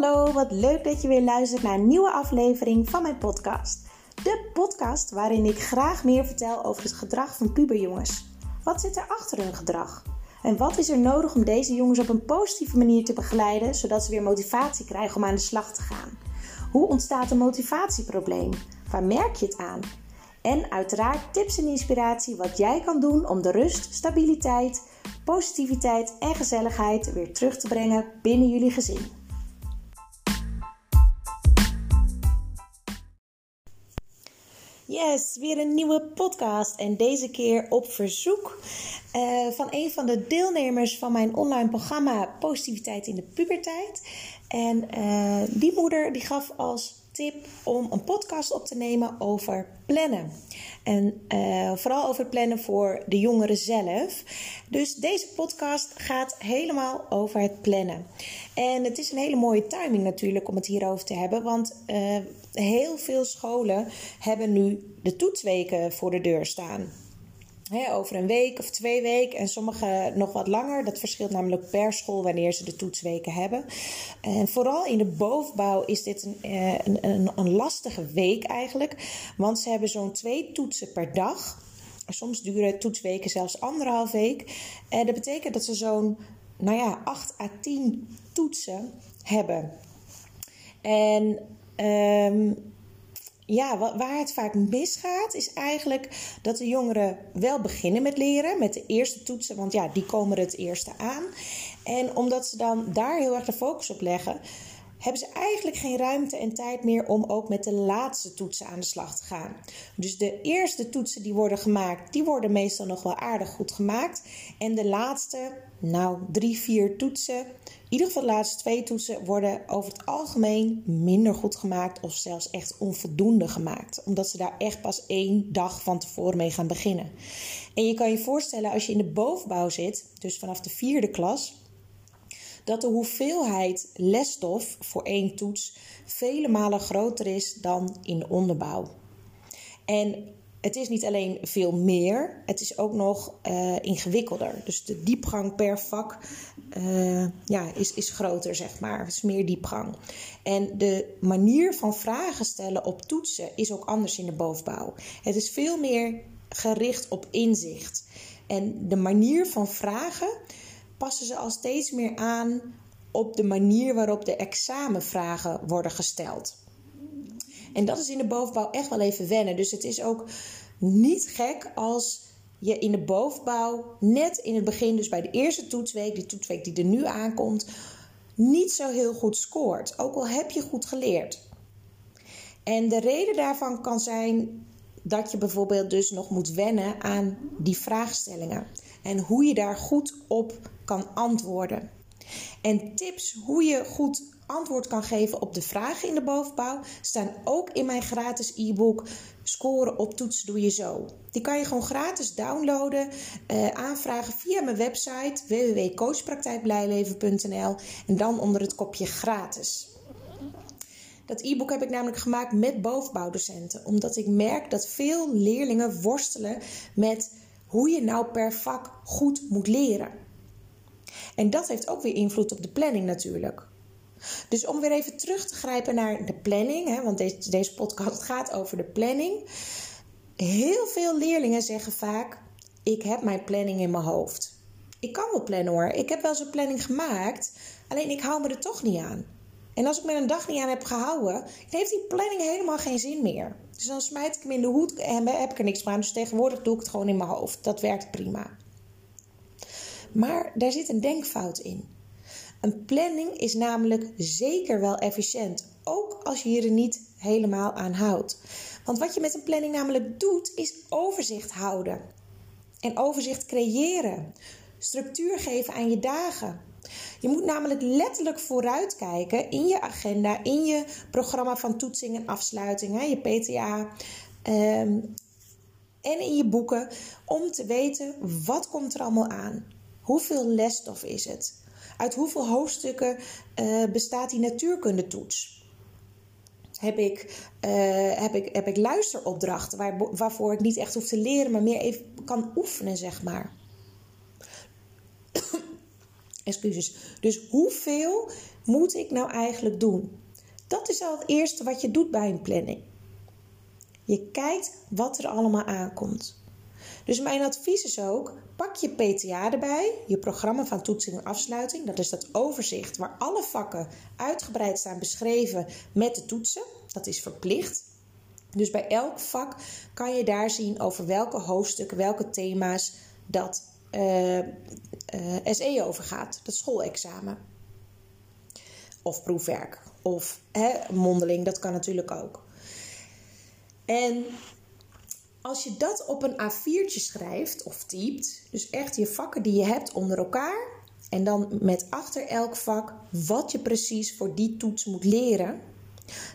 Hallo, wat leuk dat je weer luistert naar een nieuwe aflevering van mijn podcast. De podcast waarin ik graag meer vertel over het gedrag van puberjongens. Wat zit er achter hun gedrag? En wat is er nodig om deze jongens op een positieve manier te begeleiden, zodat ze weer motivatie krijgen om aan de slag te gaan? Hoe ontstaat een motivatieprobleem? Waar merk je het aan? En uiteraard tips en inspiratie wat jij kan doen om de rust, stabiliteit, positiviteit en gezelligheid weer terug te brengen binnen jullie gezin. Yes, weer een nieuwe podcast en deze keer op verzoek uh, van een van de deelnemers van mijn online programma Positiviteit in de Puberteit. En uh, die moeder die gaf als tip om een podcast op te nemen over plannen. En uh, vooral over plannen voor de jongeren zelf. Dus deze podcast gaat helemaal over het plannen. En het is een hele mooie timing natuurlijk om het hierover te hebben. Want uh, heel veel scholen hebben nu de toetsweken voor de deur staan over een week of twee weken en sommige nog wat langer. Dat verschilt namelijk per school wanneer ze de toetsweken hebben. En vooral in de bovenbouw is dit een, eh, een, een, een lastige week eigenlijk. Want ze hebben zo'n twee toetsen per dag. Soms duren toetsweken zelfs anderhalf week. En dat betekent dat ze zo'n nou ja, 8 à 10 toetsen hebben. En um, ja, waar het vaak misgaat, is eigenlijk dat de jongeren wel beginnen met leren, met de eerste toetsen, want ja, die komen er het eerste aan. En omdat ze dan daar heel erg de focus op leggen, hebben ze eigenlijk geen ruimte en tijd meer om ook met de laatste toetsen aan de slag te gaan. Dus de eerste toetsen die worden gemaakt, die worden meestal nog wel aardig goed gemaakt. En de laatste, nou drie, vier toetsen, in ieder geval de laatste twee toetsen, worden over het algemeen minder goed gemaakt of zelfs echt onvoldoende gemaakt. Omdat ze daar echt pas één dag van tevoren mee gaan beginnen. En je kan je voorstellen als je in de bovenbouw zit, dus vanaf de vierde klas dat de hoeveelheid lesstof voor één toets vele malen groter is dan in de onderbouw. En het is niet alleen veel meer, het is ook nog uh, ingewikkelder. Dus de diepgang per vak uh, ja, is, is groter, zeg maar. Het is meer diepgang. En de manier van vragen stellen op toetsen is ook anders in de bovenbouw. Het is veel meer gericht op inzicht. En de manier van vragen passen ze al steeds meer aan op de manier waarop de examenvragen worden gesteld. En dat is in de bovenbouw echt wel even wennen. Dus het is ook niet gek als je in de bovenbouw net in het begin, dus bij de eerste toetsweek, die toetsweek die er nu aankomt, niet zo heel goed scoort. Ook al heb je goed geleerd. En de reden daarvan kan zijn dat je bijvoorbeeld dus nog moet wennen aan die vraagstellingen en hoe je daar goed op kan antwoorden. En tips hoe je goed antwoord kan geven op de vragen in de bovenbouw staan ook in mijn gratis e-book Scoren op toetsen doe je zo. Die kan je gewoon gratis downloaden, eh, aanvragen via mijn website www.coachpraktijkblijleven.nl en dan onder het kopje gratis. Dat e-book heb ik namelijk gemaakt met bovenbouwdocenten, omdat ik merk dat veel leerlingen worstelen met hoe je nou per vak goed moet leren. En dat heeft ook weer invloed op de planning natuurlijk. Dus om weer even terug te grijpen naar de planning, hè, want deze, deze podcast gaat over de planning. Heel veel leerlingen zeggen vaak: Ik heb mijn planning in mijn hoofd. Ik kan wel plannen hoor. Ik heb wel zo'n planning gemaakt, alleen ik hou me er toch niet aan. En als ik me een dag niet aan heb gehouden, heeft die planning helemaal geen zin meer. Dus dan smijt ik hem in de hoed en heb ik er niks aan. Dus tegenwoordig doe ik het gewoon in mijn hoofd. Dat werkt prima. Maar daar zit een denkfout in. Een planning is namelijk zeker wel efficiënt, ook als je je er niet helemaal aan houdt. Want wat je met een planning namelijk doet, is overzicht houden. En overzicht creëren. Structuur geven aan je dagen. Je moet namelijk letterlijk vooruitkijken in je agenda, in je programma van toetsing en afsluiting, je PTA. Ehm, en in je boeken om te weten wat komt er allemaal aan. Hoeveel lesstof is het? Uit hoeveel hoofdstukken uh, bestaat die natuurkundetoets? Heb ik, uh, heb, ik, heb ik luisteropdrachten waar, waarvoor ik niet echt hoef te leren, maar meer even kan oefenen, zeg maar. Excuses. Dus hoeveel moet ik nou eigenlijk doen? Dat is al het eerste wat je doet bij een planning. Je kijkt wat er allemaal aankomt. Dus mijn advies is ook: pak je PTA erbij, je programma van toetsing en afsluiting. Dat is dat overzicht waar alle vakken uitgebreid staan beschreven met de toetsen. Dat is verplicht. Dus bij elk vak kan je daar zien over welke hoofdstukken, welke thema's dat uh, uh, SE over gaat, dat schoolexamen. Of proefwerk, of mondeling, dat kan natuurlijk ook. En als je dat op een A4'tje schrijft of typt, dus echt je vakken die je hebt onder elkaar, en dan met achter elk vak wat je precies voor die toets moet leren,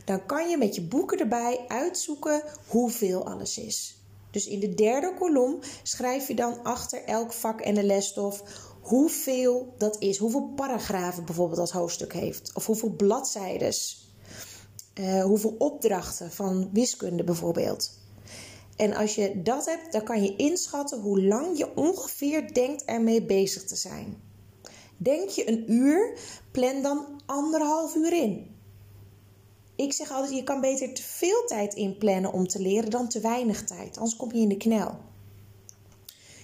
dan kan je met je boeken erbij uitzoeken hoeveel alles is. Dus in de derde kolom schrijf je dan achter elk vak en de lesstof hoeveel dat is. Hoeveel paragrafen bijvoorbeeld dat hoofdstuk heeft. Of hoeveel bladzijden. Uh, hoeveel opdrachten van wiskunde bijvoorbeeld. En als je dat hebt, dan kan je inschatten hoe lang je ongeveer denkt ermee bezig te zijn. Denk je een uur, plan dan anderhalf uur in. Ik zeg altijd, je kan beter te veel tijd inplannen om te leren dan te weinig tijd. Anders kom je in de knel.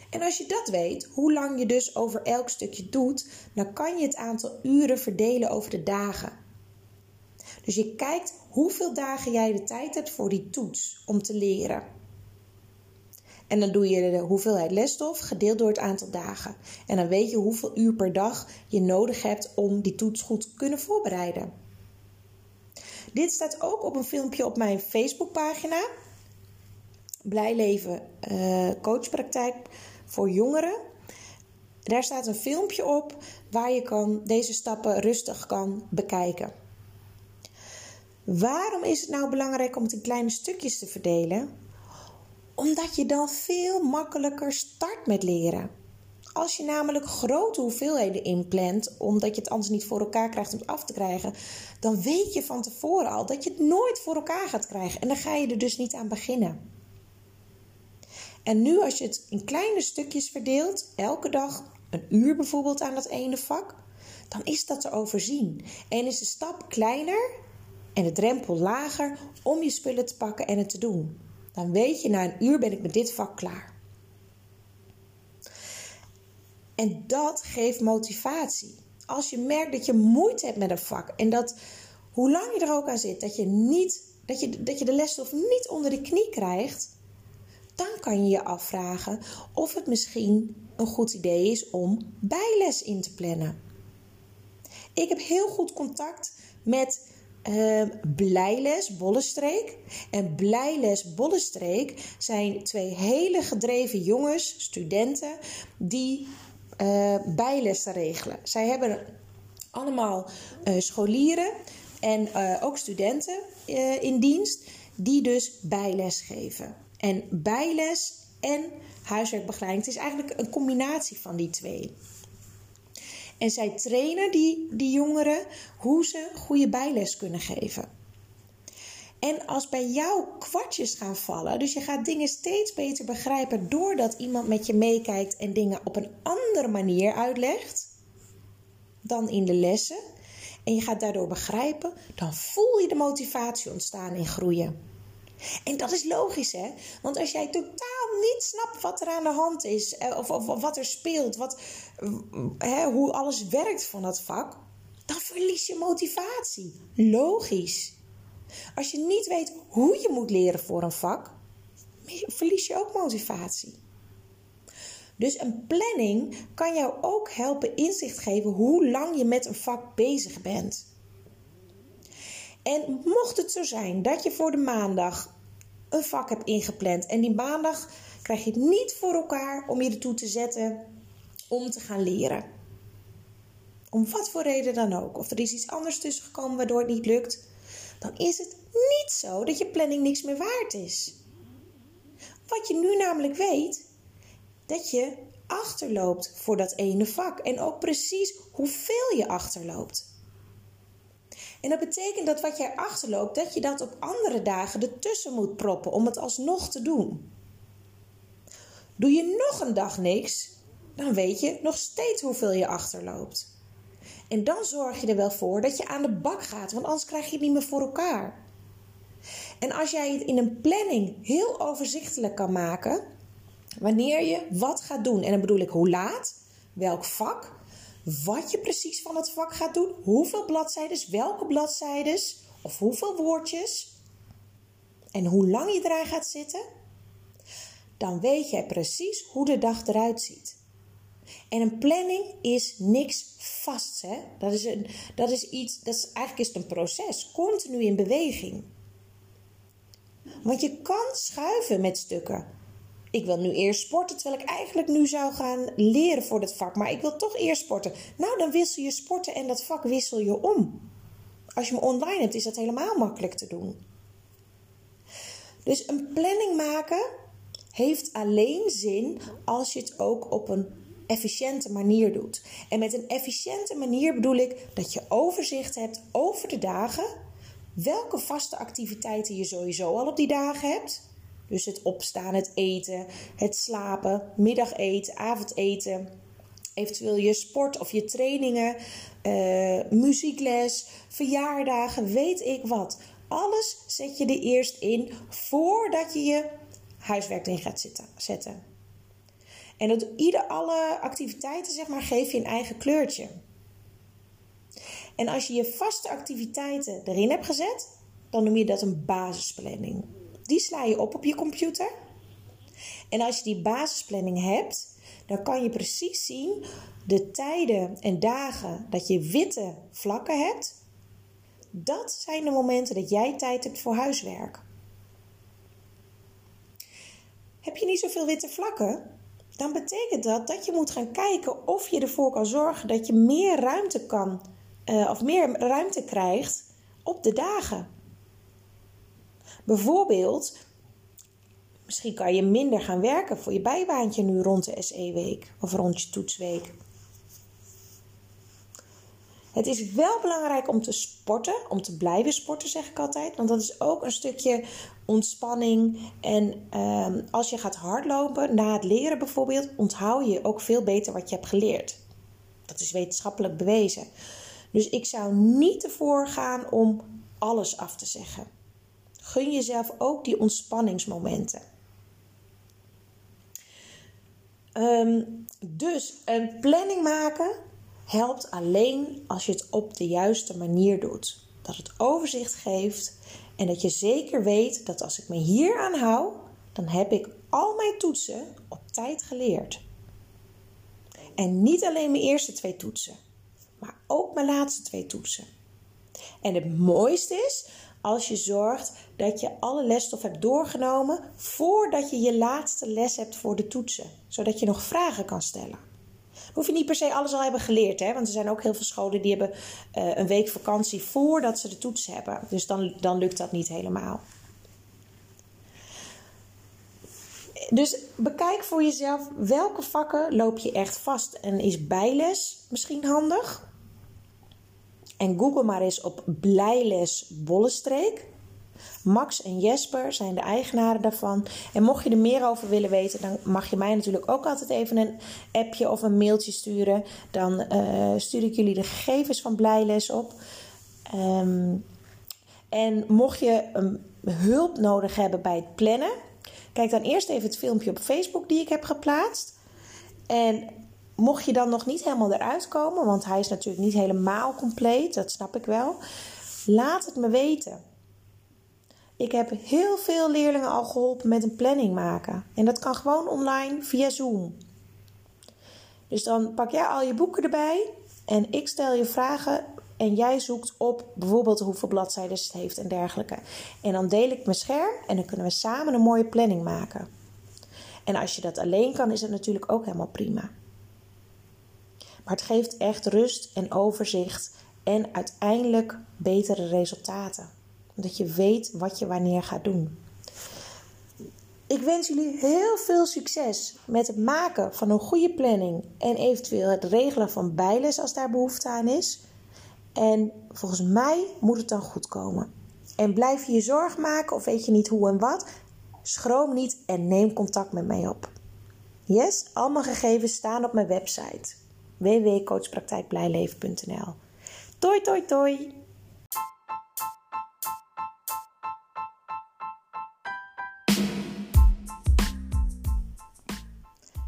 En als je dat weet, hoe lang je dus over elk stukje doet, dan kan je het aantal uren verdelen over de dagen. Dus je kijkt hoeveel dagen jij de tijd hebt voor die toets om te leren. En dan doe je de hoeveelheid lesstof gedeeld door het aantal dagen. En dan weet je hoeveel uur per dag je nodig hebt om die toets goed te kunnen voorbereiden. Dit staat ook op een filmpje op mijn Facebookpagina. Blij Leven uh, Coachpraktijk voor jongeren. Daar staat een filmpje op waar je kan, deze stappen rustig kan bekijken. Waarom is het nou belangrijk om het in kleine stukjes te verdelen? Omdat je dan veel makkelijker start met leren. Als je namelijk grote hoeveelheden inplant, omdat je het anders niet voor elkaar krijgt om het af te krijgen, dan weet je van tevoren al dat je het nooit voor elkaar gaat krijgen. En dan ga je er dus niet aan beginnen. En nu als je het in kleine stukjes verdeelt, elke dag een uur bijvoorbeeld aan dat ene vak, dan is dat te overzien. En is de stap kleiner en de drempel lager om je spullen te pakken en het te doen. Dan weet je, na een uur ben ik met dit vak klaar. En dat geeft motivatie. Als je merkt dat je moeite hebt met een vak en dat hoe lang je er ook aan zit, dat je, niet, dat je, dat je de lesstof niet onder de knie krijgt, dan kan je je afvragen of het misschien een goed idee is om bijles in te plannen. Ik heb heel goed contact met uh, Blijles Bollestreek. En Blijles Bollestreek zijn twee hele gedreven jongens, studenten, die uh, bijlessen regelen. Zij hebben allemaal uh, scholieren en uh, ook studenten in dienst die dus bijles geven. En bijles en huiswerkbegeleiding, het is eigenlijk een combinatie van die twee. En zij trainen die, die jongeren hoe ze goede bijles kunnen geven. En als bij jou kwartjes gaan vallen, dus je gaat dingen steeds beter begrijpen doordat iemand met je meekijkt en dingen op een andere manier uitlegt dan in de lessen, en je gaat daardoor begrijpen, dan voel je de motivatie ontstaan en groeien. En dat is logisch, hè? Want als jij totaal niet snapt wat er aan de hand is, eh, of, of, wat er speelt, wat, hè, hoe alles werkt van dat vak, dan verlies je motivatie. Logisch. Als je niet weet hoe je moet leren voor een vak, verlies je ook motivatie. Dus een planning kan jou ook helpen inzicht geven hoe lang je met een vak bezig bent. En mocht het zo zijn dat je voor de maandag een vak hebt ingepland en die maandag krijg je het niet voor elkaar om je ertoe te zetten om te gaan leren. Om wat voor reden dan ook. Of er is iets anders tussen gekomen waardoor het niet lukt dan is het niet zo dat je planning niks meer waard is. Wat je nu namelijk weet, dat je achterloopt voor dat ene vak en ook precies hoeveel je achterloopt. En dat betekent dat wat jij achterloopt, dat je dat op andere dagen ertussen moet proppen om het alsnog te doen. Doe je nog een dag niks, dan weet je nog steeds hoeveel je achterloopt. En dan zorg je er wel voor dat je aan de bak gaat, want anders krijg je het niet meer voor elkaar. En als jij het in een planning heel overzichtelijk kan maken, wanneer je wat gaat doen, en dan bedoel ik hoe laat, welk vak, wat je precies van het vak gaat doen, hoeveel bladzijden, welke bladzijden of hoeveel woordjes en hoe lang je eraan gaat zitten, dan weet jij precies hoe de dag eruit ziet. En een planning is niks vast. Hè? Dat, is een, dat is iets, dat is, eigenlijk is het een proces, continu in beweging. Want je kan schuiven met stukken. Ik wil nu eerst sporten, terwijl ik eigenlijk nu zou gaan leren voor dit vak. Maar ik wil toch eerst sporten. Nou, dan wissel je sporten en dat vak wissel je om. Als je me online hebt, is dat helemaal makkelijk te doen. Dus een planning maken heeft alleen zin als je het ook op een efficiënte manier doet. En met een efficiënte manier bedoel ik dat je overzicht hebt over de dagen, welke vaste activiteiten je sowieso al op die dagen hebt. Dus het opstaan, het eten, het slapen, middageten, avondeten, eventueel je sport of je trainingen, uh, muziekles, verjaardagen, weet ik wat. Alles zet je er eerst in voordat je je huiswerk in gaat zitten, zetten. En dat ieder, alle activiteiten zeg maar, geef je een eigen kleurtje. En als je je vaste activiteiten erin hebt gezet, dan noem je dat een basisplanning. Die sla je op op je computer. En als je die basisplanning hebt, dan kan je precies zien de tijden en dagen dat je witte vlakken hebt. Dat zijn de momenten dat jij tijd hebt voor huiswerk. Heb je niet zoveel witte vlakken? Dan betekent dat dat je moet gaan kijken of je ervoor kan zorgen dat je meer ruimte kan uh, of meer ruimte krijgt op de dagen. Bijvoorbeeld, misschien kan je minder gaan werken voor je bijbaantje nu rond de SE-week of rond je toetsweek. Het is wel belangrijk om te sporten, om te blijven sporten, zeg ik altijd. Want dat is ook een stukje ontspanning. En ehm, als je gaat hardlopen na het leren bijvoorbeeld, onthoud je ook veel beter wat je hebt geleerd. Dat is wetenschappelijk bewezen. Dus ik zou niet ervoor gaan om alles af te zeggen. Gun jezelf ook die ontspanningsmomenten. Ehm, dus een planning maken helpt alleen als je het op de juiste manier doet. Dat het overzicht geeft en dat je zeker weet dat als ik me hier aan hou, dan heb ik al mijn toetsen op tijd geleerd. En niet alleen mijn eerste twee toetsen, maar ook mijn laatste twee toetsen. En het mooiste is als je zorgt dat je alle lesstof hebt doorgenomen voordat je je laatste les hebt voor de toetsen, zodat je nog vragen kan stellen hoef je niet per se alles al hebben geleerd. Hè? Want er zijn ook heel veel scholen die hebben uh, een week vakantie voordat ze de toets hebben. Dus dan, dan lukt dat niet helemaal. Dus bekijk voor jezelf welke vakken loop je echt vast. En is bijles misschien handig? En google maar eens op blijles Bollestreek. Max en Jesper zijn de eigenaren daarvan. En mocht je er meer over willen weten, dan mag je mij natuurlijk ook altijd even een appje of een mailtje sturen. Dan uh, stuur ik jullie de gegevens van Blijles op. Um, en mocht je um, hulp nodig hebben bij het plannen, kijk dan eerst even het filmpje op Facebook die ik heb geplaatst. En mocht je dan nog niet helemaal eruit komen, want hij is natuurlijk niet helemaal compleet, dat snap ik wel. Laat het me weten. Ik heb heel veel leerlingen al geholpen met een planning maken. En dat kan gewoon online via Zoom. Dus dan pak jij al je boeken erbij en ik stel je vragen en jij zoekt op bijvoorbeeld hoeveel bladzijden het heeft en dergelijke. En dan deel ik mijn scherm en dan kunnen we samen een mooie planning maken. En als je dat alleen kan, is het natuurlijk ook helemaal prima. Maar het geeft echt rust en overzicht en uiteindelijk betere resultaten dat je weet wat je wanneer gaat doen. Ik wens jullie heel veel succes met het maken van een goede planning en eventueel het regelen van bijles als daar behoefte aan is. En volgens mij moet het dan goed komen. En blijf je je zorg maken of weet je niet hoe en wat, schroom niet en neem contact met mij op. Yes, al mijn gegevens staan op mijn website. www.coachpraktijkblijleven.nl. Toi, toi, toi!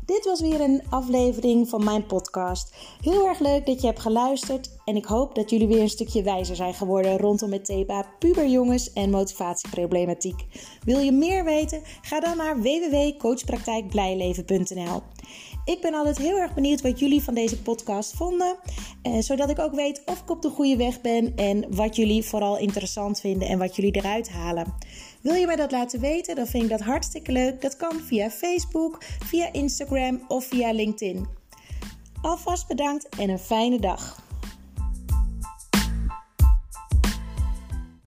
Dit was weer een aflevering van mijn podcast. Heel erg leuk dat je hebt geluisterd en ik hoop dat jullie weer een stukje wijzer zijn geworden rondom het thema puberjongens en motivatieproblematiek. Wil je meer weten? Ga dan naar www.coachpraktijkblijleven.nl. Ik ben altijd heel erg benieuwd wat jullie van deze podcast vonden, eh, zodat ik ook weet of ik op de goede weg ben en wat jullie vooral interessant vinden en wat jullie eruit halen. Wil je mij dat laten weten? Dan vind ik dat hartstikke leuk. Dat kan via Facebook, via Instagram of via LinkedIn. Alvast bedankt en een fijne dag.